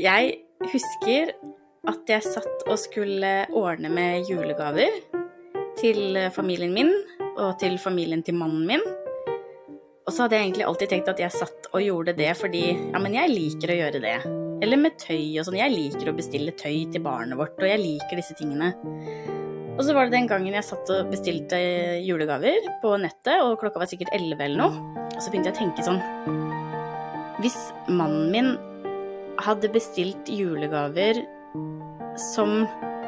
Jeg husker at jeg satt og skulle ordne med julegaver til familien min og til familien til mannen min. Og så hadde jeg egentlig alltid tenkt at jeg satt og gjorde det fordi ja, men jeg liker å gjøre det. Eller med tøy og sånn. Jeg liker å bestille tøy til barnet vårt, og jeg liker disse tingene. Og så var det den gangen jeg satt og bestilte julegaver på nettet, og klokka var sikkert elleve eller noe. Og så begynte jeg å tenke sånn Hvis mannen min hadde bestilt julegaver som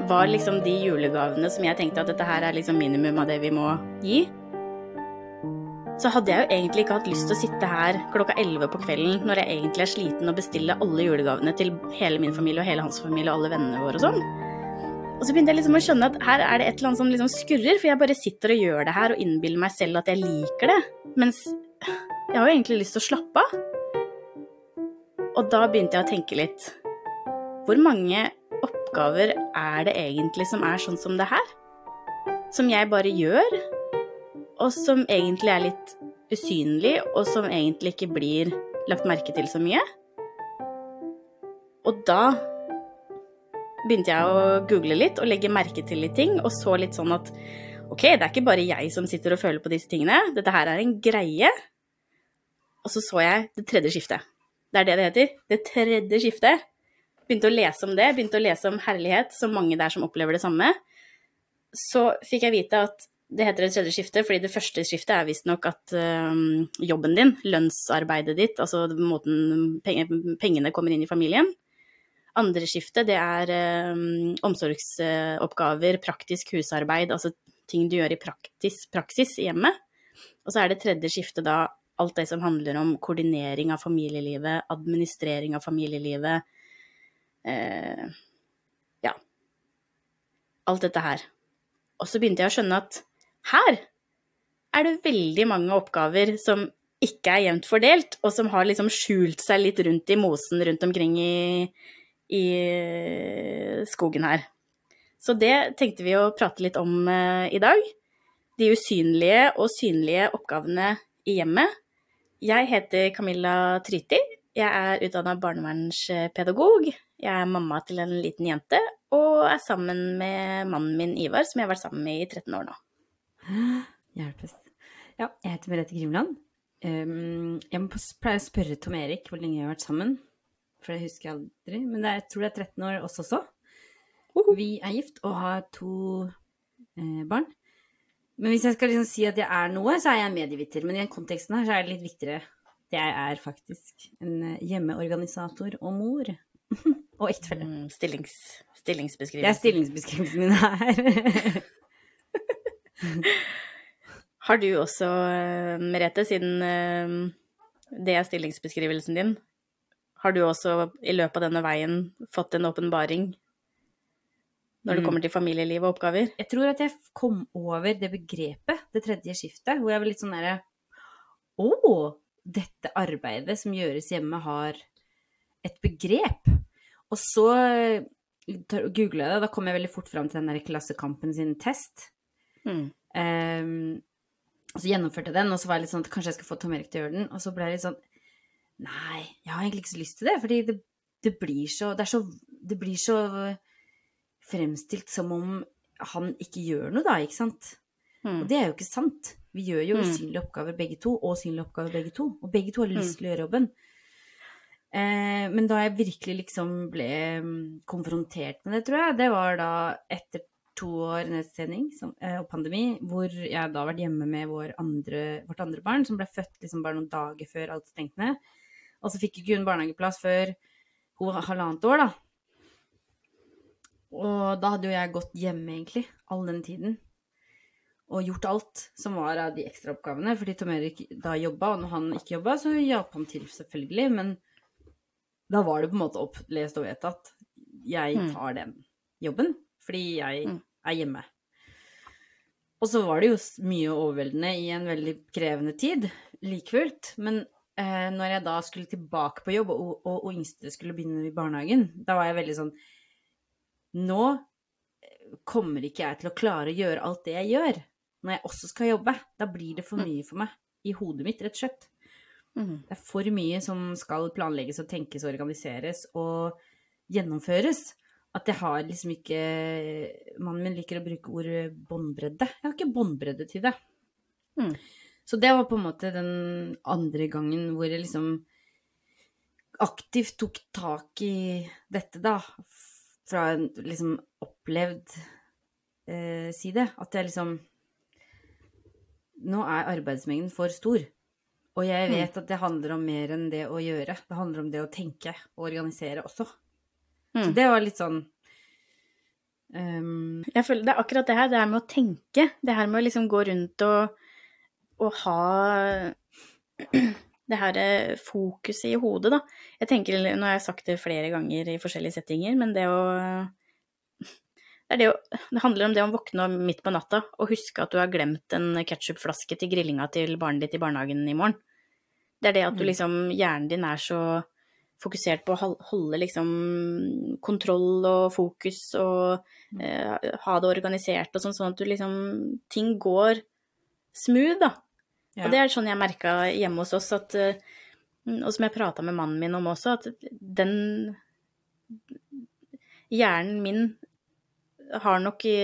var liksom de julegavene som jeg tenkte at dette her er liksom minimum av det vi må gi, så hadde jeg jo egentlig ikke hatt lyst til å sitte her klokka elleve på kvelden når jeg egentlig er sliten og bestille alle julegavene til hele min familie og hele hans familie og alle vennene våre og sånn. Og så begynte jeg liksom å skjønne at her er det et eller annet som liksom skurrer, for jeg bare sitter og gjør det her og innbiller meg selv at jeg liker det, mens jeg har jo egentlig lyst til å slappe av. Og da begynte jeg å tenke litt. Hvor mange oppgaver er det egentlig som er sånn som det her? Som jeg bare gjør, og som egentlig er litt usynlig, og som egentlig ikke blir lagt merke til så mye. Og da begynte jeg å google litt og legge merke til litt ting, og så litt sånn at ok, det er ikke bare jeg som sitter og føler på disse tingene, dette her er en greie. Og så så jeg det tredje skiftet. Det er det det heter. Det tredje skiftet. Begynte å lese om det, begynte å lese om herlighet, så mange der som opplever det samme. Så fikk jeg vite at det heter det tredje skiftet, fordi det første skiftet er visstnok at um, jobben din, lønnsarbeidet ditt, altså måten pengene kommer inn i familien. Andre skiftet, det er um, omsorgsoppgaver, praktisk husarbeid, altså ting du gjør i praktis, praksis i hjemmet. Og så er det tredje skiftet da alt det som handler om koordinering av familielivet, administrering av familielivet. Eh, ja. Alt dette her. Og så begynte jeg å skjønne at her er det veldig mange oppgaver som ikke er jevnt fordelt, og som har liksom skjult seg litt rundt i mosen rundt omkring i, i skogen her. Så det tenkte vi å prate litt om uh, i dag. De usynlige og synlige oppgavene i hjemmet. Jeg heter Camilla Tryti. Jeg er utdanna barnevernspedagog. Jeg er mamma til en liten jente og er sammen med mannen min Ivar, som jeg har vært sammen med i 13 år nå. Hjelpes. Ja, jeg heter Merete Grimland. Um, jeg må pleie å spørre Tom Erik hvor lenge vi har vært sammen, for det husker jeg aldri. Men jeg tror det er 13 år oss også. Vi er gift og har to eh, barn. Men hvis jeg skal liksom si at jeg er noe, så er jeg medieviter. Men i den konteksten her så er det litt viktigere. Jeg er faktisk en eh, hjemmeorganisator og mor. og ektefelle. Mm, stillings, stillingsbeskrivelse. Det er stillingsbeskrivelsen min her. Har du også, eh, Merete, siden eh, det er stillingsbeskrivelsen din, har du også i løpet av denne veien fått en åpenbaring når det mm. kommer til familieliv og oppgaver? Jeg tror at jeg kom over det begrepet, det tredje skiftet, hvor jeg var litt sånn derre Å, dette arbeidet som gjøres hjemme, har et begrep. Og så googla jeg det, da kom jeg veldig fort fram til den der Klassekampen sin test. Mm. Um, og så gjennomførte jeg den, og så var jeg litt sånn at kanskje jeg skal få Tom Erik til å gjøre den. Og så ble jeg litt sånn Nei, jeg har egentlig ikke så lyst til det. Fordi det, det blir så Det er så Det blir så fremstilt som om han ikke gjør noe, da, ikke sant? Mm. Og det er jo ikke sant. Vi gjør jo mm. usynlige oppgaver begge to, og synlige oppgaver begge to. Og begge to har lyst mm. til å gjøre jobben. Eh, men da jeg virkelig liksom ble mm, konfrontert med det, tror jeg, det var da etter to år nedstengning eh, og pandemi, hvor jeg da har vært hjemme med vår andre, vårt andre barn, som ble født liksom bare noen dager før alt stengte ned. Og så fikk ikke hun barnehageplass før hun halvannet år, da. Og da hadde jo jeg gått hjemme, egentlig, all den tiden. Og gjort alt som var av de ekstraoppgavene. Fordi Tom Erik da jobba, og når han ikke jobba, så hjalp han til, selvfølgelig. Men da var det på en måte opplest og vedtatt. Jeg mm. tar den jobben fordi jeg mm. er hjemme. Og så var det jo mye overveldende i en veldig krevende tid, like fullt. Men eh, når jeg da skulle tilbake på jobb, og, og, og yngste skulle begynne i barnehagen, da var jeg veldig sånn Nå eh, kommer ikke jeg til å klare å gjøre alt det jeg gjør, når jeg også skal jobbe. Da blir det for mm. mye for meg i hodet mitt, rett og slett. Mm. Det er for mye som skal planlegges og tenkes og organiseres. Og gjennomføres. At jeg har liksom ikke Mannen min liker å bruke ordet båndbredde. Jeg har ikke båndbredde til det. Mm. Så det var på en måte den andre gangen hvor jeg liksom aktivt tok tak i dette, da. Fra en liksom opplevd eh, side. At jeg liksom Nå er arbeidsmengden for stor. Og jeg Mm. vet at det handler om mer enn det å gjøre. Det handler om det å tenke og organisere også. Så Mm. det var litt sånn um... Jeg føler det er akkurat det her, det her med å tenke. Det her med å liksom gå rundt og, og ha det her eh, fokuset i hodet, da. Jeg tenker, Nå har jeg sagt det flere ganger i forskjellige settinger, men det å det, er det, å, det handler om det å våkne midt på natta og huske at du har glemt en ketsjupflaske til grillinga til barnet ditt i barnehagen i morgen. Det er det at du Mm. liksom Hjernen din er så fokusert på å holde liksom kontroll og fokus og eh, ha det organisert og sånn, sånn at du liksom Ting går smooth, da. Ja. Og det er sånn jeg merka hjemme hos oss, at eh, Og som jeg prata med mannen min om også, at den Hjernen min har nok i,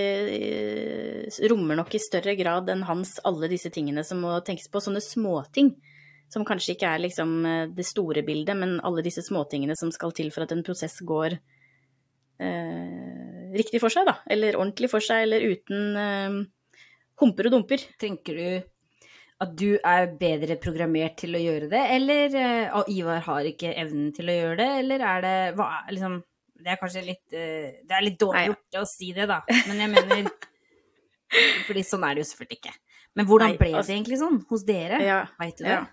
rommer nok i større grad enn hans alle disse tingene som må tenkes på. Sånne småting som kanskje ikke er liksom eh, det store bildet, men alle disse småtingene som skal til for at en prosess går eh, riktig for seg, da. Eller ordentlig for seg, eller uten eh, humper og dumper. Tenker du at du er bedre programmert til å gjøre det, eller og Ivar har ikke evnen til å gjøre det, eller er det hva liksom Det er kanskje litt eh, Det er litt dårlig gjort å si det, da, men jeg mener Fordi sånn er det jo selvfølgelig ikke. Men hvordan ble altså- det egentlig sånn hos dere? Ja, Veit du det? ja.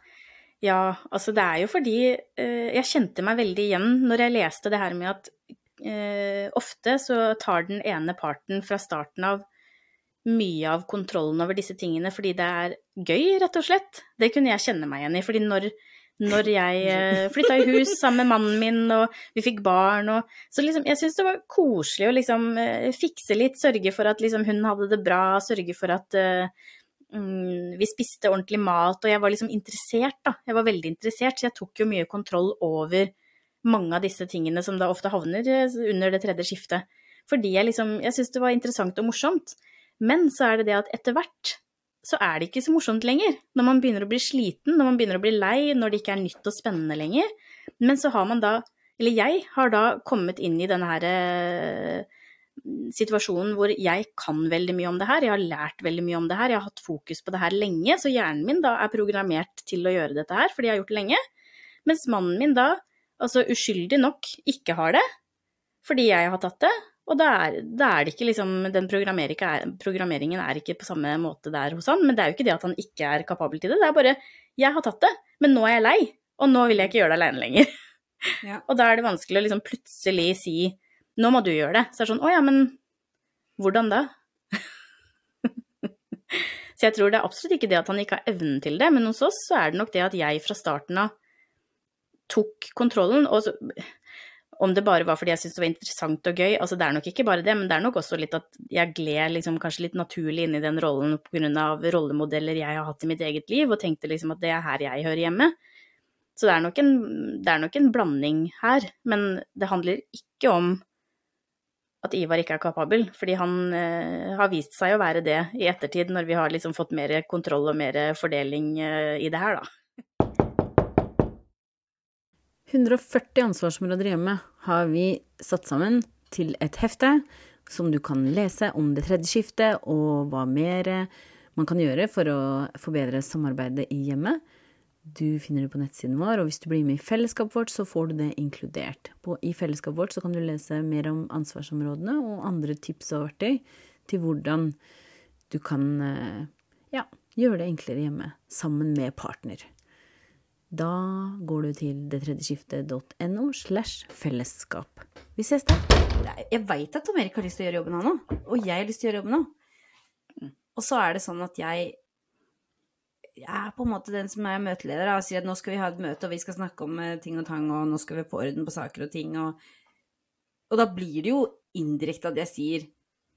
Ja, altså det er jo fordi uh, jeg kjente meg veldig igjen når jeg leste det her med at ofte så tar den ene parten fra starten av mye av kontrollen over disse tingene fordi det er gøy, rett og slett. Det kunne jeg kjenne meg igjen i. fordi når, når jeg eh, flytta i hus sammen med mannen min, og vi fikk barn og Så liksom, jeg syns det var koselig å liksom eh, fikse litt, sørge for at liksom hun hadde det bra, sørge for at mm, vi spiste ordentlig mat, og jeg var liksom interessert, da. Jeg var veldig interessert, så jeg tok jo mye kontroll over mange av disse tingene som da ofte havner under det tredje skiftet. Fordi jeg liksom Jeg syns det var interessant og morsomt. Men så er det det at etter hvert så er det ikke så morsomt lenger. Når man begynner å bli sliten, når man begynner å bli lei, når det ikke er nytt og spennende lenger. Men så har man da Eller jeg har da kommet inn i denne her eh, situasjonen hvor jeg kan veldig mye om det her, jeg har lært veldig mye om det her, jeg har hatt fokus på det her lenge, så hjernen min da er programmert til å gjøre dette her, fordi jeg har gjort det lenge. Mens mannen min da, altså uskyldig nok, ikke har det, fordi jeg har tatt det. Og da er, da er det ikke liksom Den programmeringen er ikke på samme måte der hos han. Men det er jo ikke det at han ikke er kapabel til det. Det er bare Jeg har tatt det, men nå er jeg lei. Og nå vil jeg ikke gjøre det aleine lenger. Ja. Og da er det vanskelig å liksom plutselig si Nå må du gjøre det. Så det er sånn Å ja, men hvordan da? så jeg tror det er absolutt ikke det at han ikke har evnen til det, men hos oss så er det nok det at jeg fra starten av tok kontrollen. Og så, om det bare var fordi jeg syntes det var interessant og gøy, altså det er nok ikke bare det, men det er nok også litt at jeg gled liksom kanskje litt naturlig inn i den rollen pga. rollemodeller jeg har hatt i mitt eget liv, og tenkte liksom at det er her jeg hører hjemme. Så det er nok en, er nok en blanding her, men det handler ikke om at Ivar ikke er kapabel, fordi han eh, har vist seg å være det i ettertid, når vi har liksom fått mer kontroll og mer fordeling eh, i det her, da. 140 ansvarsområder hjemme har vi satt sammen til et hefte som du kan lese om det tredje skiftet og hva mer man kan gjøre for å forbedre samarbeidet i hjemmet. Du finner det på nettsiden vår, og hvis du blir med i fellesskapet vårt, så får du det inkludert. I fellesskapet vårt så kan du lese mer om ansvarsområdene og andre tips og verktøy til hvordan du kan eh, ja, gjøre det enklere hjemme sammen med partner. Da går du til detredjeskiftet.no slash fellesskap. Vi ses der. Jeg veit at Tom Erik har lyst til å gjøre jobben, han òg. Og jeg har lyst til å gjøre jobben òg. Og så er det sånn at jeg jeg er på en måte den som er møteleder og sier at nå skal vi ha et møte, og vi skal snakke om eh, ting og tang, og nå skal vi få orden på saker og ting, og, og da blir det jo indirekte at jeg sier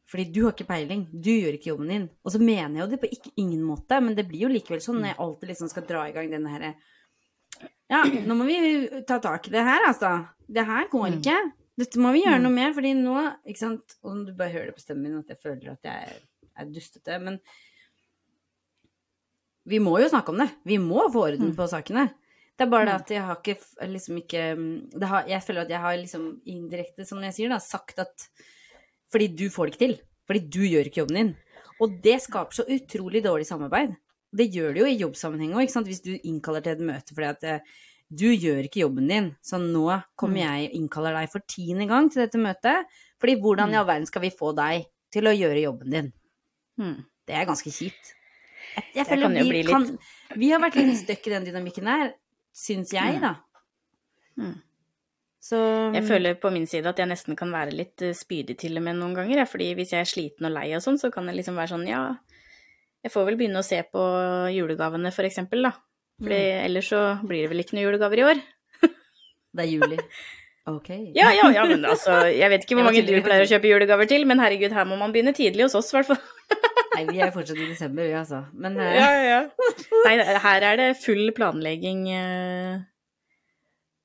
fordi du har ikke peiling, du gjør ikke jobben din. Og så mener jeg jo det på ikke, ingen måte, men det blir jo likevel sånn når jeg alltid liksom skal dra i gang denne herre Ja, nå må vi ta tak i det her, altså. Det her går ikke. Dette må vi gjøre Mm. noe med, fordi nå, ikke sant, og du bare hører det på stemmen min at jeg føler at jeg er, dustete, men vi må jo snakke om det. Vi må få orden Mm. på sakene. Det er bare det Mm. at jeg har ikke liksom ikke det har, Jeg føler at jeg har liksom indirekte, som jeg sier, da, sagt at Fordi du får det ikke til. Fordi du gjør ikke jobben din. Og det skaper så utrolig dårlig samarbeid. Det gjør det jo i jobbsammenheng òg. Hvis du innkaller til et møte fordi at eh, du gjør ikke jobben din, så nå kommer Mm. jeg og innkaller deg for tiende gang til dette møtet. Fordi hvordan i Mm. all verden skal vi få deg til å gjøre jobben din? Mm. Det er ganske kjipt. Jeg, jeg Det føler kan jo vi, bli litt- kan, vi har vært litt stuck i den dynamikken her, syns jeg, da. Mm. Så Jeg føler på min side at jeg nesten kan være litt eh, spydig til og med noen ganger. Fordi hvis jeg er sliten og lei og sånn, så kan jeg liksom være sånn ja, jeg får vel begynne å se på julegavene for eksempel, da. For Mm. ellers så blir det vel ikke noen julegaver i år. Det er juli. Ok. Ja, ja, ja, men altså, jeg vet ikke hvor mange du pleier å kjøpe julegaver til, men herregud, her må man begynne tidlig hos oss, i hvert fall. Nei, vi er fortsatt i desember, vi, altså. Men uh... Ja, ja. Nei, her er det full planlegging. Uh...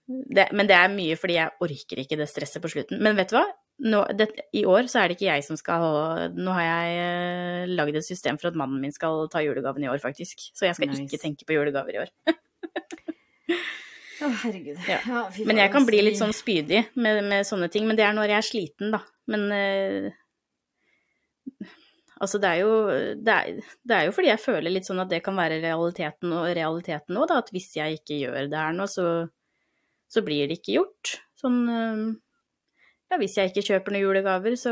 Det, men det er mye fordi jeg orker ikke det stresset på slutten. Men vet du hva? Nå, det, I år så er det ikke jeg som skal ha Nå har jeg eh, lagd et system for at mannen min skal ta julegaven i år, faktisk. Så jeg skal Nice. ikke tenke på julegaver i år. Å, herregud. Ja. Ja, Men jeg kan bli litt sånn spydig med, med sånne ting. Men det er når jeg er sliten, da. Men eh, Altså, det er, jo, det, er, det er jo fordi jeg føler litt sånn at det kan være realiteten og realiteten òg, da. At hvis jeg ikke gjør det her nå, så, så blir det ikke gjort. Sånn eh, Ja, hvis jeg ikke kjøper noen julegaver, så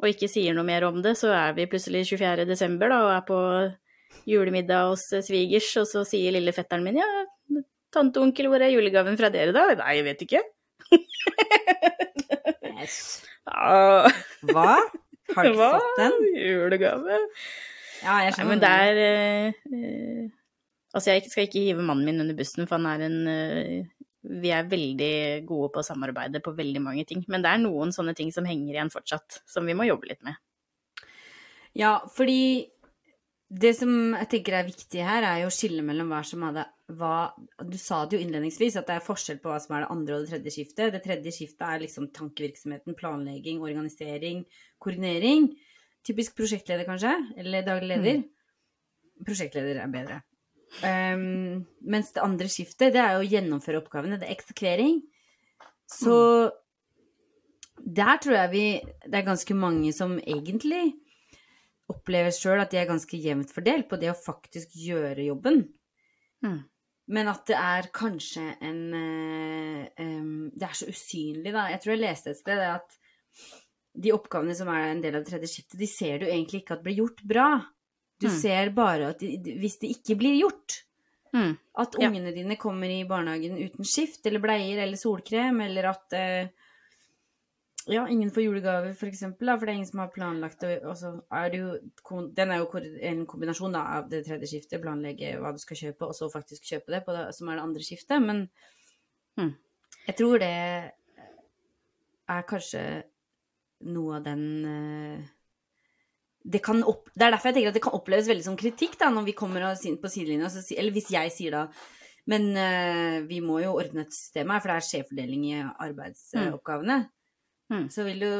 og ikke sier noe mer om det, så er vi plutselig 24. desember da, og er på julemiddag hos eh, svigers, og så sier lille fetteren min ja, tante og onkel, hvor er julegaven fra dere da? Nei, jeg vet ikke. Yes. ah. Hva? Har du ikke fått den? Julegave? Ja, jeg Nei, skjønner. men det er eh, eh, Altså, jeg skal ikke hive mannen min under bussen, for han er en eh, Vi er veldig gode på å samarbeide på veldig mange ting. Men det er noen sånne ting som henger igjen fortsatt, som vi må jobbe litt med. Ja, fordi det som jeg tenker er viktig her, er jo å skille mellom hva som er det hva, Du sa det jo innledningsvis, at det er forskjell på hva som er det andre og det tredje skiftet. Det tredje skiftet er liksom tankevirksomheten, planlegging, organisering, koordinering. Typisk prosjektleder, kanskje? Eller daglig leder. Prosjektleder er bedre. Um, mens det andre skiftet, det er jo å gjennomføre oppgavene. Det er eksekvering. Så der tror jeg vi Det er ganske mange som egentlig opplever sjøl at de er ganske jevnt fordelt på det å faktisk gjøre jobben. Mm. Men at det er kanskje en em, Det er så usynlig, da. Jeg tror jeg leste et sted at de oppgavene som er en del av det tredje skiftet, de ser du egentlig ikke at blir gjort bra. Du Mm. ser bare at hvis det ikke blir gjort, Mm. at Ja. ungene dine kommer i barnehagen uten skift eller bleier eller solkrem, eller at eh, ja, ingen får julegaver, for eksempel, da, for det er ingen som har planlagt det. Og så er det jo Den er jo en kombinasjon da, av det tredje skiftet, planlegge hva du skal kjøpe, og så faktisk kjøpe det, på det som er det andre skiftet. Men Mm. jeg tror det er kanskje noe av den eh, det, kan opp, det er derfor jeg tenker at det kan oppleves veldig som kritikk da, når vi kommer på sidelinja, så eller hvis jeg sier da Men uh, vi må jo ordne et system her, for det er skjevfordeling i arbeidsoppgavene. Mm. Så vil jo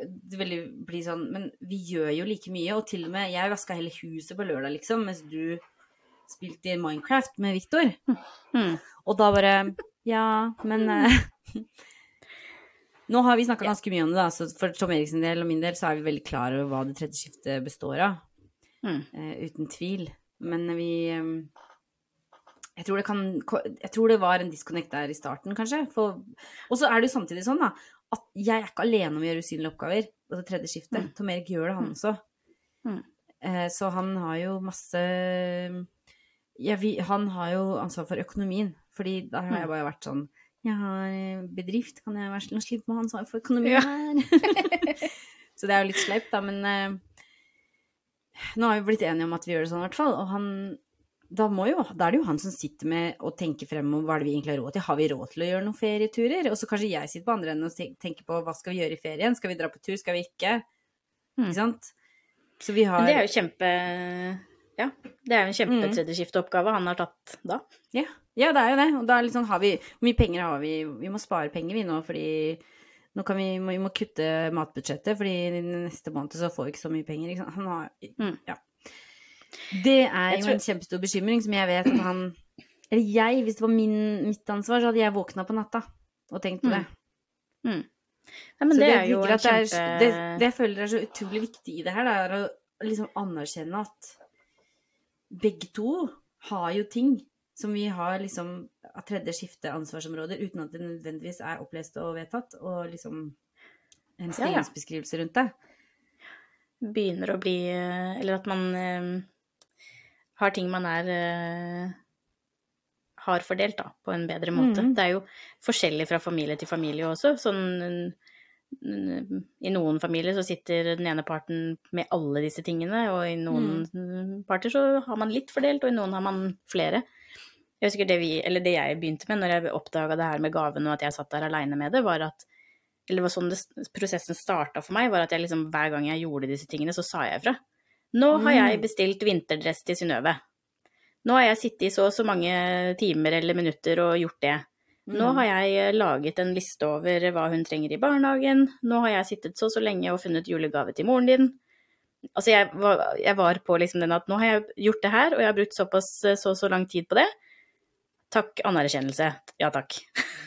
det vil bli sånn Men vi gjør jo like mye, og til og med Jeg vaska hele huset på lørdag, liksom, mens du spilte i Minecraft med Viktor. Mm. Og da bare Ja, men eh, Nå har vi snakka ganske mye om det, da, så for Tom Eriksen del og min del så er vi veldig klar over hva det tredje skiftet består av. Mm. eh, uten tvil. Men vi eh, jeg tror, det kan, jeg tror det var en disconnect der i starten, kanskje. Og så er det jo samtidig sånn da, at jeg er ikke alene om å gjøre usynlige oppgaver. Det tredje skiftet. Mm. Tom Erik gjør det, han også. Mm. Eh, så han har jo masse ja, vi, Han har jo ansvar for økonomien. Fordi da har jeg Mm. bare vært sånn Jeg har eh, bedrift, kan jeg være snill og slippe ha ansvar for økonomien Ja. her? så det er jo litt sleipt, da, men eh, nå har vi blitt enige om at vi gjør det sånn, i hvert fall. Og han da, må jo, da er det jo han som sitter med og tenker fremover hva er det vi egentlig har råd til. Har vi råd til å gjøre noen ferieturer? Og så kanskje jeg sitter på andre enden og tenker på hva skal vi gjøre i ferien? Skal vi dra på tur, skal vi ikke? Mm. Ikke sant? Så vi har Men det er jo kjempe Ja, det er jo en Mm. tredjeskifteoppgave han har tatt da. Ja, ja, det er jo det. Og da sånn, har vi Hvor mye penger har vi? Vi må spare penger, vi nå, fordi nå kan vi, vi må kutte matbudsjettet, fordi neste måned så får vi ikke så mye penger. Ikke sant? Han har, Mm. ja. Det er jo tror- en kjempestor bekymring som jeg vet at han Eller jeg, hvis det var min, mitt ansvar, så hadde jeg våkna på natta og tenkt på Mm. det. Mm. Nei, men så det, det, er jo en kjempe... det, det jeg føler er så utrolig viktig i det her, da, er å liksom anerkjenne at begge to har jo ting som vi har liksom av tredje skifte ansvarsområder, uten at det nødvendigvis er opplest og vedtatt, og liksom en stillingsbeskrivelse rundt det. begynner å bli Eller at man eh, har ting man er eh, har fordelt, da, på en bedre måte. Mm. Det er jo forskjellig fra familie til familie også. Sånn I noen familier så sitter den ene parten med alle disse tingene, og i noen mm, parter så har man litt fordelt, og i noen har man flere. Jeg husker det, vi, eller det jeg begynte med når jeg oppdaga det her med gaven, og at jeg satt der aleine med det, var at eller var sånn det, prosessen starta for meg, var at jeg liksom, hver gang jeg gjorde disse tingene, så sa jeg ifra. Nå har jeg Mm. bestilt vinterdress til Synnøve. Nå har jeg sittet i så og så mange timer eller minutter og gjort det. Nå Mm. har jeg eh, laget en liste over hva hun trenger i barnehagen. Nå har jeg sittet så og så lenge og funnet julegave til moren din. Altså, jeg var, jeg var på liksom den at nå har jeg gjort det her, og jeg har brukt såpass eh, så og så lang tid på det. Takk, anerkjennelse. Ja takk.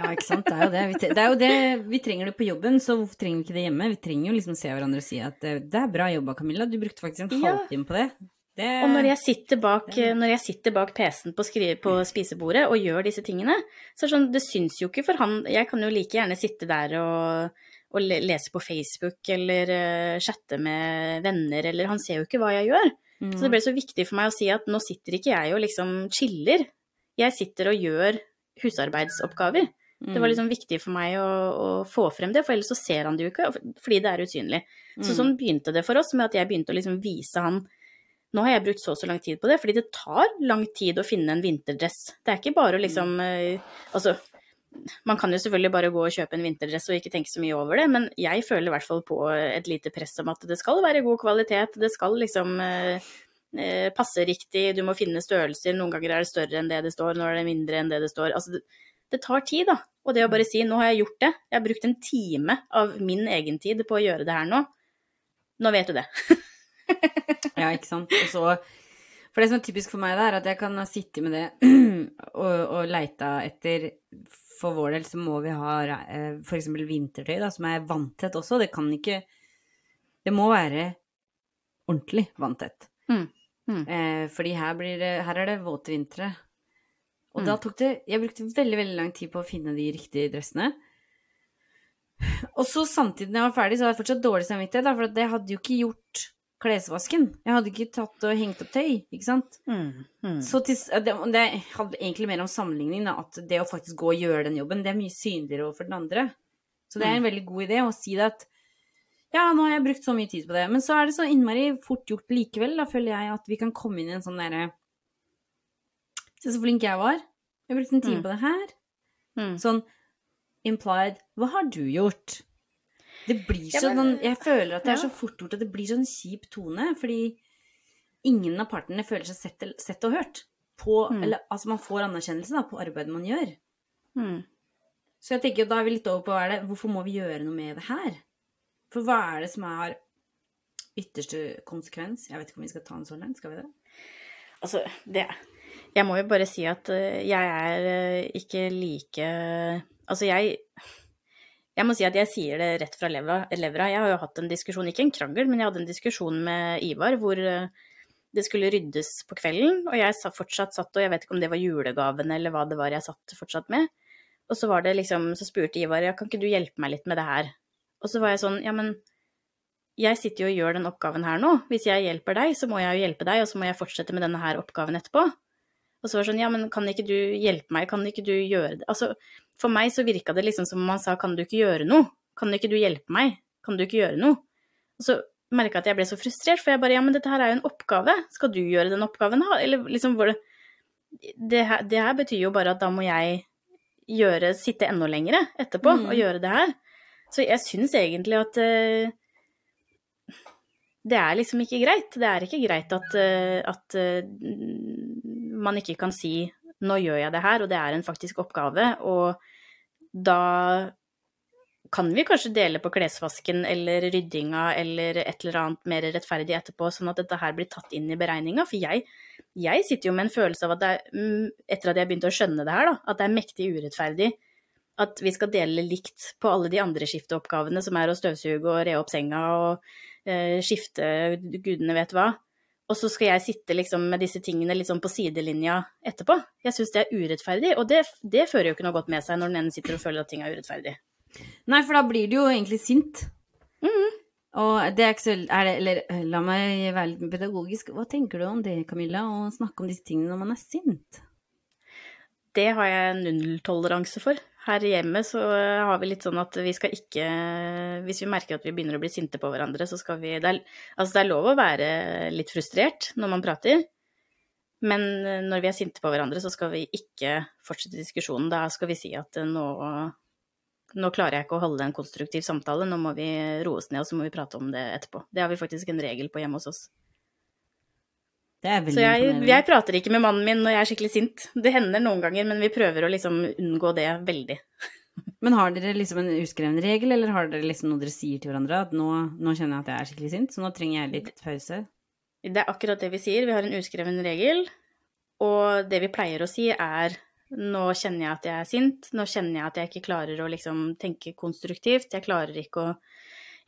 Ja, ikke sant. Det er jo det. Det er jo det. vi trenger det på jobben, så hvorfor trenger vi ikke det hjemme? Vi trenger jo liksom se hverandre og si at det, det er bra jobba, Camilla. Du brukte faktisk en Ja. halvtime på det. Det Og når jeg sitter bak, sitter bak PC-en på, på spisebordet og gjør disse tingene, så er det sånn, det syns jo ikke for han Jeg kan jo like gjerne sitte der og, og lese på Facebook eller uh, chatte med venner, eller Han ser jo ikke hva jeg gjør. Mm. Så det ble så viktig for meg å si at nå sitter ikke jeg og liksom chiller. Jeg sitter og gjør husarbeidsoppgaver. Det Mm. var liksom viktig for meg å, å få frem det, for ellers så ser han det jo ikke, fordi det er usynlig. Så Mm. sånn begynte det for oss, med at jeg begynte å liksom vise han Nå har jeg brukt så og så lang tid på det, fordi det tar lang tid å finne en vinterdress. Det er ikke bare å liksom eh, Altså, man kan jo selvfølgelig bare gå og kjøpe en vinterdress og ikke tenke så mye over det, men jeg føler i hvert fall på et lite press om at det skal være god kvalitet, det skal liksom eh, eh, passe riktig, du må finne størrelser, noen ganger er det større enn det det står, når er det mindre enn det det står. Altså, det, det tar tid, da. Og det å bare si 'nå har jeg gjort det', jeg har brukt en time av min egen tid på å gjøre det her nå, nå vet du det. Ja, ikke sant. Og så For det som er typisk for meg, det er at jeg kan ha sittet med det og, og leita etter For vår del så må vi ha f.eks. for eksempel vintertøy, da, som er vanntett også. Det kan ikke Det må være ordentlig vanntett. Mm. Mm. Eh, fordi her, blir det, her er det våte vintre. Og Mm. da tok det Jeg brukte veldig, veldig lang tid på å finne de riktige dressene. Og så samtidig når jeg var ferdig, så hadde jeg fortsatt dårlig samvittighet, da, for det hadde jo ikke gjort klesvasken. Jeg hadde ikke tatt og hengt opp tøy, ikke sant. Mm. Mm. Så til, det, det handler egentlig mer om sammenligning, da, at det å faktisk gå og gjøre den jobben, det er mye synligere overfor den andre. Så det er en veldig god idé å si det at ja, nå har jeg brukt så mye tid på det, men så er det så innmari fort gjort likevel, da føler jeg at vi kan komme inn i en sånn derre Se så flink jeg var. Jeg brukte en time Mm. på det her. Mm. Sånn implied Hva har du gjort? Det blir Ja, men- sånn Jeg føler at det er så fort gjort at det blir sånn kjip tone, fordi ingen av partene føler seg sett, sett og hørt. På, Mm. eller, altså man får anerkjennelse da, på arbeidet man gjør. Mm. Så jeg tenker, da er vi litt over på hva er det, hvorfor må vi gjøre noe med det her? For hva er det som er ytterste konsekvens? Jeg vet ikke om vi skal ta en sånn en, skal vi det? Altså, det Jeg må jo bare si at eh, jeg er eh, ikke like Altså, jeg Jeg må si at jeg sier det rett fra levra. Jeg har jo hatt en diskusjon, ikke en krangel, men jeg hadde en diskusjon med Ivar hvor eh, det skulle ryddes på kvelden, og jeg sa- fortsatt satt, og jeg vet ikke om det var julegaven eller hva det var jeg satt fortsatt med. Og så var det liksom, så spurte Ivar ja, kan ikke du hjelpe meg litt med det her. Og så var jeg sånn, ja, men jeg sitter jo og gjør den oppgaven her nå. Hvis jeg hjelper deg, så må jeg jo hjelpe deg, og så må jeg fortsette med denne her oppgaven etterpå. Og så var det sånn, ja, men kan ikke du hjelpe meg, kan ikke du gjøre det? Altså, for meg så virka det liksom som om han sa, kan du ikke gjøre noe? Kan ikke du hjelpe meg? Kan du ikke gjøre noe? Og så merka jeg at jeg ble så frustrert, for jeg bare, ja, men dette her er jo en oppgave. Skal du gjøre den oppgaven, da? Eller liksom, hvor det, det, her, det her betyr jo bare at da må jeg gjøre, sitte enda lengre etterpå Mm. og gjøre det her. Så jeg syns egentlig at uh, det er liksom ikke greit. Det er ikke greit at, eh, at eh, man ikke kan si 'nå gjør jeg det her', og det er en faktisk oppgave, og da kan vi kanskje dele på klesvasken eller ryddinga eller et eller annet mer rettferdig etterpå, sånn at dette her blir tatt inn i beregninga? For jeg, jeg sitter jo med en følelse av at det er, mm, etter at jeg begynte å skjønne det her, da, at det er mektig urettferdig at vi skal dele likt på alle de andre skifteoppgavene som er å støvsuge og re opp senga og eh, skifte gudene vet hva. Og så skal jeg sitte liksom med disse tingene sånn på sidelinja etterpå. Jeg syns det er urettferdig, og det, det fører jo ikke noe godt med seg når den ene sitter og føler at ting er urettferdig. Nei, for da blir du jo egentlig sint. Og det er ikke så er det, Eller la meg være litt pedagogisk. Hva tenker du om det, Camilla, å snakke om disse tingene når man er sint? Det har jeg nulltoleranse for. Her hjemme så har vi litt sånn at vi skal ikke Hvis vi merker at vi begynner å bli sinte på hverandre, så skal vi det er, Altså, det er lov å være litt frustrert når man prater, men når vi er sinte på hverandre, så skal vi ikke fortsette diskusjonen. Da skal vi si at nå nå klarer jeg ikke å holde en konstruktiv samtale, nå må vi roe oss ned, og så må vi prate om det etterpå. Det har vi faktisk en regel på hjemme hos oss. Så jeg, jeg prater ikke med mannen min når jeg er skikkelig sint. Det hender noen ganger, men vi prøver å liksom unngå det veldig. Men har dere liksom en uskreven regel, eller har dere liksom noe dere sier til hverandre? At nå, nå kjenner jeg at jeg er skikkelig sint, så nå trenger jeg litt pause. Det er akkurat det vi sier. Vi har en uskreven regel, og det vi pleier å si er nå kjenner jeg at jeg er sint, nå kjenner jeg at jeg ikke klarer å liksom tenke konstruktivt, jeg klarer ikke å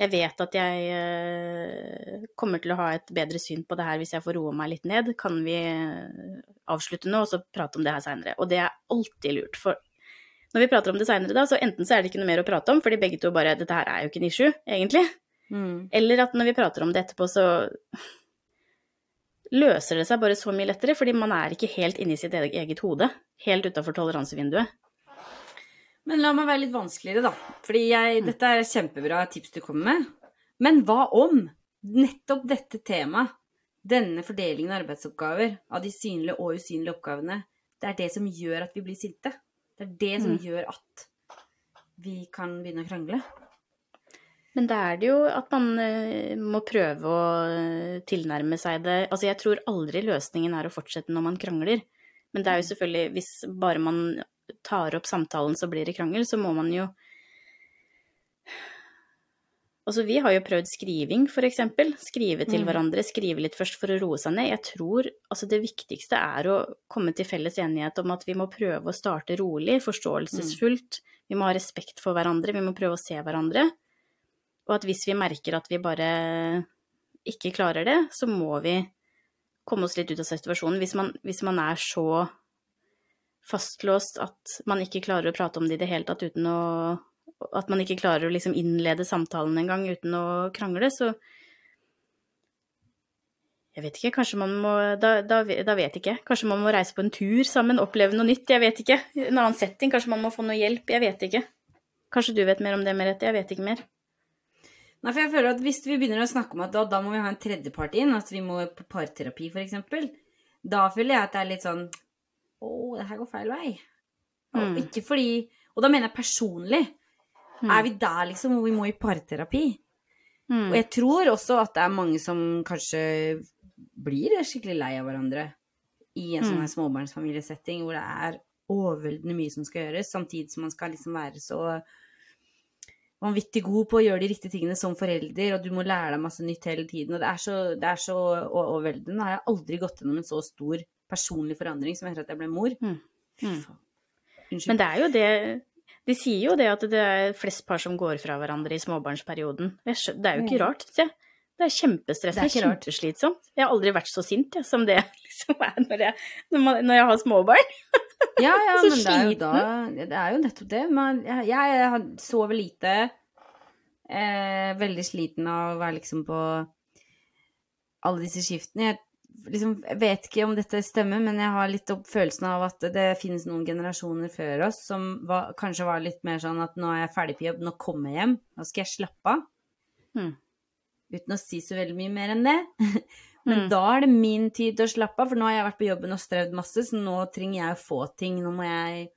Jeg vet at jeg eh, kommer til å ha et bedre syn på det her hvis jeg får roe meg litt ned. Kan vi eh, avslutte nå, og så prate om det her seinere? Og det er alltid lurt, for når vi prater om det seinere, da, så enten så er det ikke noe mer å prate om, fordi begge to bare Dette her er jo ikke en issue, egentlig. Mm. Eller at når vi prater om det etterpå, så løser det seg bare så mye lettere, fordi man er ikke helt inni sitt eget eget hode. Helt utafor toleransevinduet. Men la meg være litt vanskeligere, da. Fordi jeg, dette er kjempebra tips du kommer med. Men hva om nettopp dette temaet, denne fordelingen av arbeidsoppgaver, av de synlige og usynlige oppgavene, det er det som gjør at vi blir sinte? Det er det som Mm. gjør at vi kan begynne å krangle? Men da er det jo at man eh, må prøve å eh, tilnærme seg det Altså, jeg tror aldri løsningen er å fortsette når man krangler. Men det er jo selvfølgelig Hvis bare man tar opp samtalen, så blir det krangel, så må man jo Altså, vi har jo prøvd skriving, for eksempel. Skrive til Mm. hverandre, skrive litt først for å roe seg ned. Jeg tror altså det viktigste er å komme til felles enighet om at vi må prøve å starte rolig, forståelsesfullt. Vi må ha respekt for hverandre, vi må prøve å se hverandre. Og at hvis vi merker at vi bare ikke klarer det, så må vi komme oss litt ut av situasjonen. Hvis man, hvis man er så fastlåst at man ikke klarer å prate om det i det hele tatt uten å At man ikke klarer å liksom innlede samtalen engang uten å krangle, så Jeg vet ikke, kanskje man må da, da, da vet ikke. Kanskje man må reise på en tur sammen, oppleve noe nytt, jeg vet ikke. En annen setting, kanskje man må få noe hjelp, jeg vet ikke. Kanskje du vet mer om det, Merete, jeg vet ikke mer. Nei, for jeg føler at Hvis vi begynner å snakke om at da, da må vi ha en tredjepart inn, at vi må på parterapi f.eks., da føler jeg at det er litt sånn Å, det her går feil vei. Mm. ikke fordi Og da mener jeg personlig. Mm. Er vi der liksom hvor vi må i parterapi? Mm. Og jeg tror også at det er mange som kanskje blir skikkelig lei av hverandre i en sånn Mm. her småbarnsfamiliesetting hvor det er overveldende mye som skal gjøres, samtidig som man skal liksom være så vanvittig god på å gjøre de riktige tingene som forelder, og du må lære deg masse nytt hele tiden. Og det er så, det er så overveldende. Nå har jeg aldri gått gjennom en så stor personlig forandring som etter at jeg ble mor. Mm. Fy Mm. faen. Unnskyld. Men det er jo det De sier jo det at det er flest par som går fra hverandre i småbarnsperioden. Det er jo ikke Mm. rart, syns jeg. Det er kjempestressende, Det er ikke kjempeslitsomt. Jeg har aldri vært så sint jeg, som det liksom er når jeg, når, man, når jeg har småbarn. Ja, ja, Så men det er jo da Det er jo nettopp det. Man, jeg, jeg sover lite. Eh, veldig sliten av å være liksom på alle disse skiftene. Jeg liksom jeg vet ikke om dette stemmer, men jeg har litt opp følelsen av at det finnes noen generasjoner før oss som var, kanskje var litt mer sånn at nå er jeg ferdig på jobb, nå kommer jeg hjem, nå skal jeg slappe av. Mm. Uten å si så veldig mye mer enn det. Men Mm. da er det min tid til å slappe av, for nå har jeg vært på jobben og strevd masse, så nå trenger jeg å få ting. Nå må jeg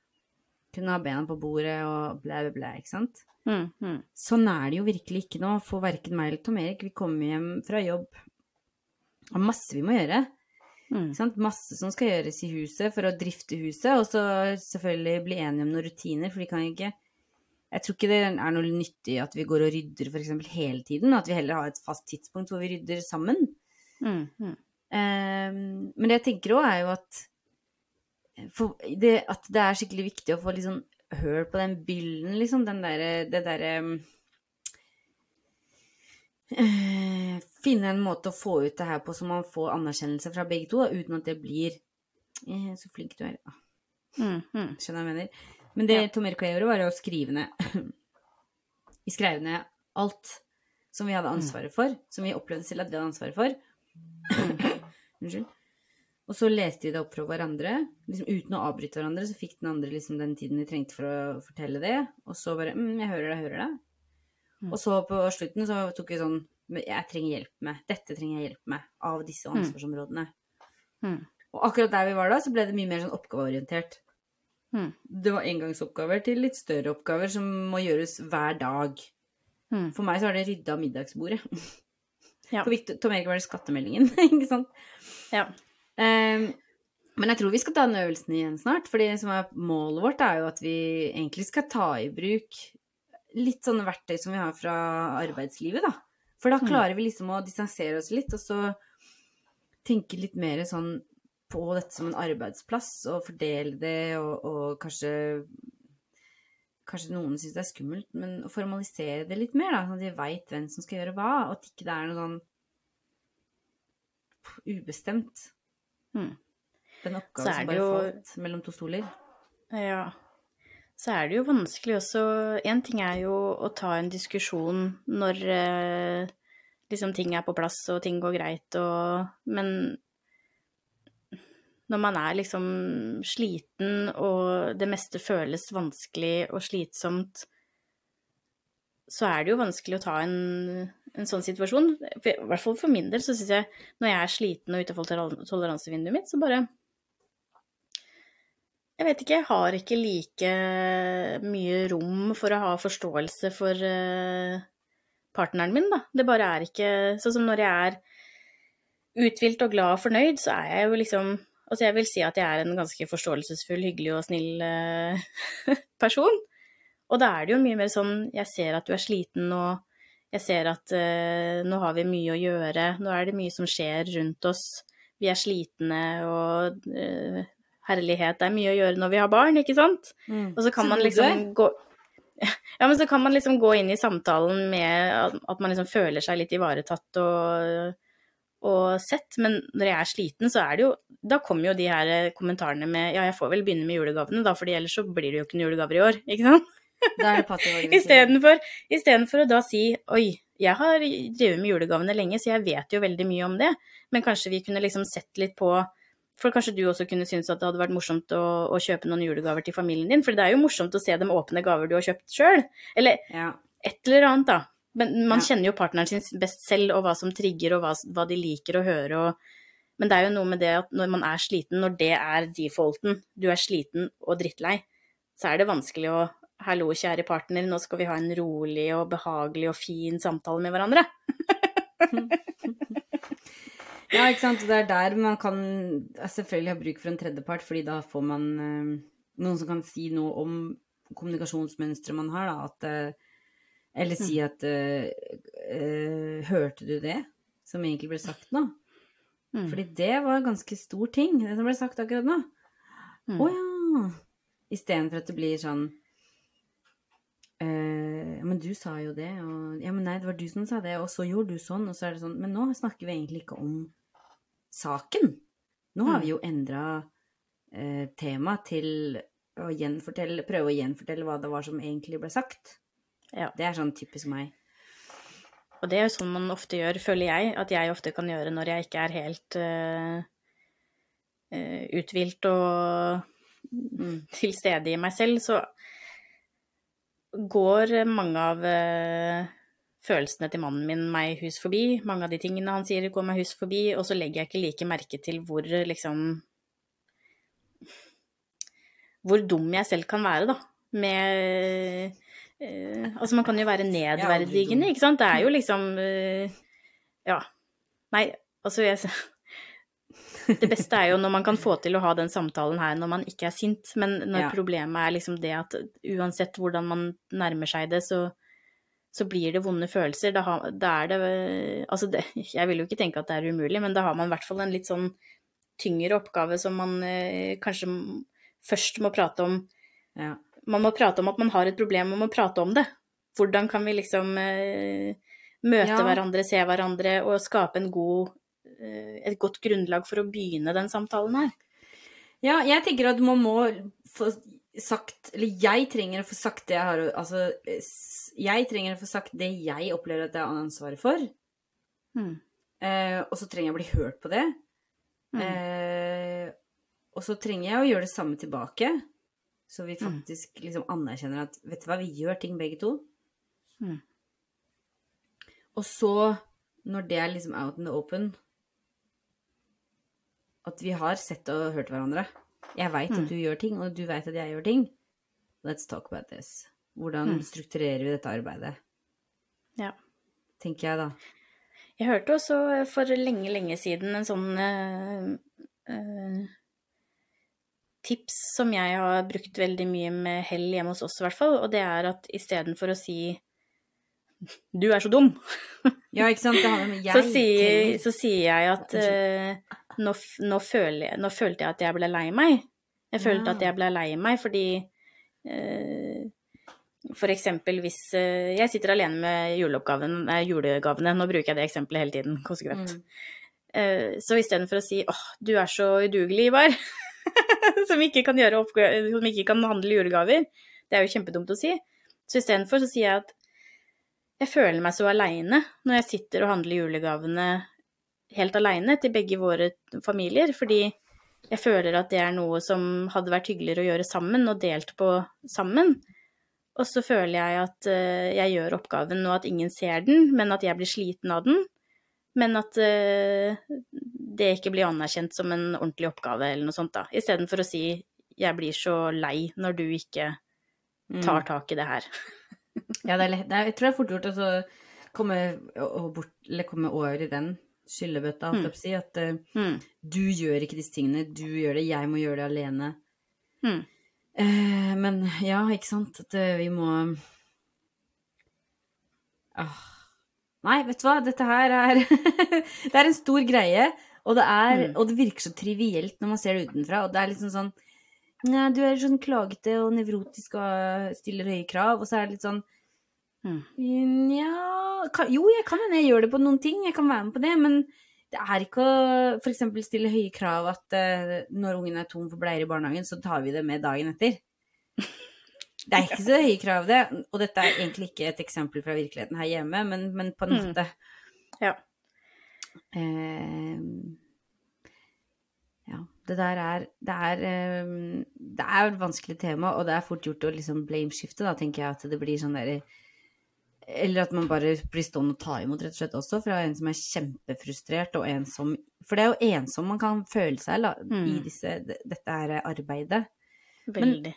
kunne ha bena på bordet og blæ, blæ, blæ, ikke sant? Mm, Sånn er det jo virkelig ikke nå for verken meg eller Tom Erik. Vi kommer hjem fra jobb og masse vi må gjøre. mm. Sant? Masse som skal gjøres i huset for å drifte huset, og så selvfølgelig bli enige om noen rutiner, for de kan ikke Jeg tror ikke det er noe nyttig at vi går og rydder f.eks. hele tiden, at vi heller har et fast tidspunkt hvor vi rydder sammen. Mm, mm. Um, men det jeg tenker òg, er jo at det, at det er skikkelig viktig å få litt sånn høl på den byllen, liksom. Den derre Det derre eh, Finne en måte å få ut det her på så man får anerkjennelse fra begge to, da, uten at det blir eh, Så flink du er. Ja, Mm, mm. skjønner hva jeg mener. Men det Ja. Tom Erik og jeg gjorde, var å skrive ned Vi skrev ned alt som vi hadde ansvaret for, som vi opplevde selv at vi hadde ansvaret for. Unnskyld. Og så leste vi det opp fra hverandre, liksom uten å avbryte hverandre. Så fikk den andre liksom den tiden de trengte for å fortelle det. Og så bare mm, 'Jeg hører deg, jeg hører deg'. Mm. Og så på slutten så tok vi sånn 'Jeg trenger hjelp med Dette trenger jeg hjelp med av disse ansvarsområdene'. Mm. Og akkurat der vi var da, så ble det mye mer sånn oppgaveorientert. Mm. Det var engangsoppgaver til litt større oppgaver som må gjøres hver dag. Mm. For meg så var det rydda middagsbordet. Ja. For Victor, Tom Erik var det skattemeldingen, ikke sant? Ja. Um, men jeg tror vi skal ta den øvelsen igjen snart, for det som er målet vårt, er jo at vi egentlig skal ta i bruk litt sånne verktøy som vi har fra arbeidslivet, da. For da Mm. klarer vi liksom å distansere oss litt, og så tenke litt mer sånn på dette som en arbeidsplass, og fordele det, og, og kanskje Kanskje noen syns det er skummelt, men å formalisere det litt mer, da, sånn at de veit hvem som skal gjøre hva, og at ikke det er noe sånn ubestemt. Mm. Den Så oppgaven som bare jo- falt mellom to stoler. Ja. Så er det jo vanskelig også En ting er jo å ta en diskusjon når eh, liksom ting er på plass og ting går greit og Men når man er liksom sliten og det meste føles vanskelig og slitsomt, så er det jo vanskelig å ta en, en sånn situasjon. For, I hvert fall for min del så syns jeg når jeg er sliten og toleran- toleransevinduet mitt, så bare jeg vet ikke, jeg har ikke like mye rom for å ha forståelse for eh, partneren min, da. Det bare er ikke Sånn som når jeg er uthvilt og glad og fornøyd, så er jeg jo liksom Altså, jeg vil si at jeg er en ganske forståelsesfull, hyggelig og snill eh, person. Og da er det jo mye mer sånn Jeg ser at du er sliten nå. Jeg ser at eh, nå har vi mye å gjøre. Nå er det mye som skjer rundt oss. Vi er slitne og eh, herlighet, det er mye å gjøre når vi har barn, ikke sant? Og så kan Så man liksom gå Ja, men så kan man liksom gå inn i samtalen med at- man liksom føler seg litt ivaretatt og, og sett. Men når jeg er sliten, så er det jo Da kommer jo de her kommentarene med Ja, jeg får vel begynne med julegavene, da, fordi ellers så blir det jo ikke noen julegaver i år, ikke sant? Istedenfor, istedenfor å da si oi, jeg har drevet med julegavene lenge, så jeg vet jo veldig mye om det, men kanskje vi kunne liksom sett litt på For kanskje du også kunne synes at det hadde vært morsomt å, å kjøpe noen julegaver til familien din, for det er jo morsomt å se dem åpne gaver du har kjøpt sjøl. Eller Ja. et eller annet, da. Men man Ja. kjenner jo partneren sin best selv, og hva som trigger, og hva, hva de liker å høre. Og... Men det er jo noe med det at når man er sliten, når det er defaulten, du er sliten og drittlei, så er det vanskelig å Hallo, kjære partner, nå skal vi ha en rolig og behagelig og fin samtale med hverandre. ja, ikke sant. Og det er der man kan selvfølgelig ha bruk for en tredjepart, fordi da får man eh, noen som kan si noe om kommunikasjonsmønsteret man har, da. At, eh, eller si at eh, eh, Hørte du det som egentlig ble sagt nå? Mm. Fordi det var en ganske stor ting, det som ble sagt akkurat nå. Mm. oh, ja. Istedenfor at det blir sånn eh, men du sa jo det, og Ja, men nei, det var du som sa det, og så gjorde du sånn, og så er det sånn Men nå snakker vi egentlig ikke om saken. Nå har Mm. vi jo endra eh, tema til å gjenfortelle Prøve å gjenfortelle hva det var som egentlig ble sagt. Ja. Det er sånn typisk meg. Og det er jo sånn man ofte gjør, føler jeg, at jeg ofte kan gjøre når jeg ikke er helt uh, uthvilt og Mm. til stede i meg selv, så går mange av eh, følelsene til mannen min meg hus forbi. Mange av de tingene han sier, går meg hus forbi, og så legger jeg ikke like merke til hvor liksom Hvor dum jeg selv kan være, da. Med eh, Altså, man kan jo være nedverdigende, ikke sant? Det er jo liksom eh, Ja. Nei, altså jeg Det beste er jo når man kan få til å ha den samtalen her når man ikke er sint, men når Ja. problemet er liksom det at uansett hvordan man nærmer seg det, så, så blir det vonde følelser. Da, har, da er det Altså, det, jeg vil jo ikke tenke at det er umulig, men da har man i hvert fall en litt sånn tyngre oppgave som man eh, kanskje først må prate om. Ja. Man må prate om at man har et problem, man må prate om det. Hvordan kan vi liksom eh, møte Ja. hverandre, se hverandre og skape en god, eh, et godt grunnlag for å begynne den samtalen her? Ja, jeg tenker at man må få sagt Eller jeg trenger å få sagt det jeg har Altså, jeg trenger å få sagt det jeg opplever at jeg har ansvaret for. Mm. Eh, og så trenger jeg å bli hørt på det. Mm. Eh, og så trenger jeg å gjøre det samme tilbake. Så vi Mm. faktisk liksom anerkjenner at Vet du hva, vi gjør ting begge to. Mm. Og så, når det er liksom out in the open At vi har sett og hørt hverandre. Jeg veit Mm. at du gjør ting, og du veit at jeg gjør ting. Let's talk about this. Hvordan Mm. strukturerer vi dette arbeidet? Ja. Tenker jeg, da. Jeg hørte også for lenge, lenge siden en sånn uh, uh, tips som jeg har brukt veldig mye med hell hjemme hos oss, i hvert fall, og det er at istedenfor å si 'du er så dum', Ja, ikke sant? Det har med jeg så, sier, så sier jeg at eh, nå, nå, føler nå følte jeg at jeg ble lei meg. Jeg følte Ja. at jeg ble lei meg fordi eh, For eksempel hvis eh, jeg sitter alene med juleoppgaven, eh, julegavene, nå bruker jeg det eksempelet hele tiden, konsekvent. Mm. Eh, Så istedenfor å si 'åh, du er så udugelig, Ivar', som, ikke kan gjøre som ikke kan handle julegaver, det er jo kjempedumt å si, så istedenfor så sier jeg at jeg føler meg så aleine når jeg sitter og handler julegavene helt aleine til begge våre familier, fordi jeg føler at det er noe som hadde vært hyggeligere å gjøre sammen, og delt på sammen. Og så føler jeg at eh, jeg gjør oppgaven, og at ingen ser den, men at jeg blir sliten av den. Men at eh, det ikke blir anerkjent som en ordentlig oppgave eller noe sånt, da. Istedenfor å si 'jeg blir så lei når du ikke Mm. tar tak i det her'. Ja, det er lett. Jeg tror det er fort gjort å komme, bort, eller komme over i den skyllebøtta, å si. At uh, Mm. du gjør ikke disse tingene, du gjør det, jeg må gjøre det alene. Mm. Uh, men ja, ikke sant, at uh, vi må ah. Nei, vet du hva, dette her er Det er en stor greie, og det, er, Mm. og det virker så trivielt når man ser det utenfra, og det er liksom sånn Nei, du er sånn klagete og nevrotisk og stiller høye krav, og så er det litt sånn Mm. Nja mm. Jo, jeg kan hende jeg gjør det på noen ting, jeg kan være med på det, men det er ikke å f.eks. stille høye krav at uh, når ungen er tom for bleier i barnehagen, så tar vi det med dagen etter. Det er ikke så høye krav, det. Og dette er egentlig ikke et eksempel fra virkeligheten her hjemme, men, men på en Mm. måte. Ja. Uh, ja. Det der er Det er, eh, det er et vanskelig tema, og det er fort gjort å liksom blameskifte, da, tenker jeg. At det blir sånn derre Eller at man bare blir stående og ta imot, rett og slett, også, fra en som er kjempefrustrert, og ensom. For det er jo ensom man kan føle seg la, i Mm. disse, dette her arbeidet. Veldig.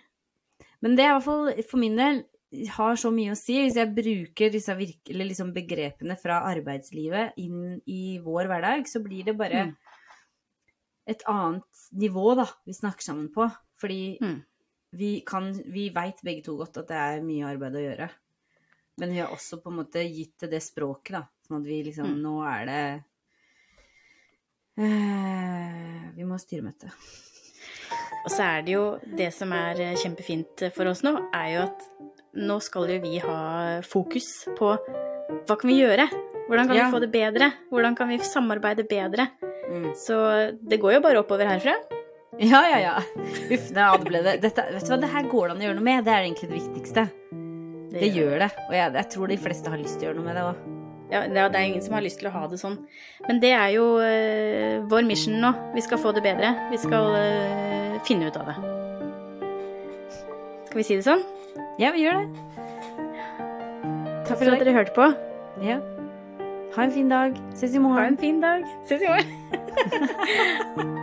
Men det er i hvert fall for min del har så mye å si hvis jeg bruker disse virkelig, liksom begrepene fra arbeidslivet inn i vår hverdag, så blir det bare Mm. et annet nivå da, vi snakker sammen på. Fordi Mm. vi kan, vi veit begge to godt at det er mye arbeid å gjøre. Men vi har også på en måte gitt det det språket, da. Sånn at vi liksom Mm. Nå er det eh, Vi må ha styremøte. Og så er det jo det som er eh, kjempefint for oss nå, er jo at nå skal jo vi ha fokus på hva kan vi gjøre? Hvordan kan Ja. vi få det bedre? Hvordan kan vi samarbeide bedre? Mm. Så det går jo bare oppover herfra. Ja, ja, ja. Uff, det ble det Dette, Vet du hva, det her går det an å gjøre noe med. Det er egentlig det viktigste. Det gjør det. Og jeg, jeg tror de fleste har lyst til å gjøre noe med det òg. Ja, det er ingen som har lyst til å ha det sånn. Men det er jo eh, vår mission nå. Vi skal få det bedre. Vi skal eh, finne ut av det. Skal vi si det sånn? Ja, vi gjør det. Takk for at dere hørte på. Ja. Ha en fin dag. Ses i Ha en fin dag. Ses i morgen.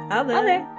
Ha det. Ha det.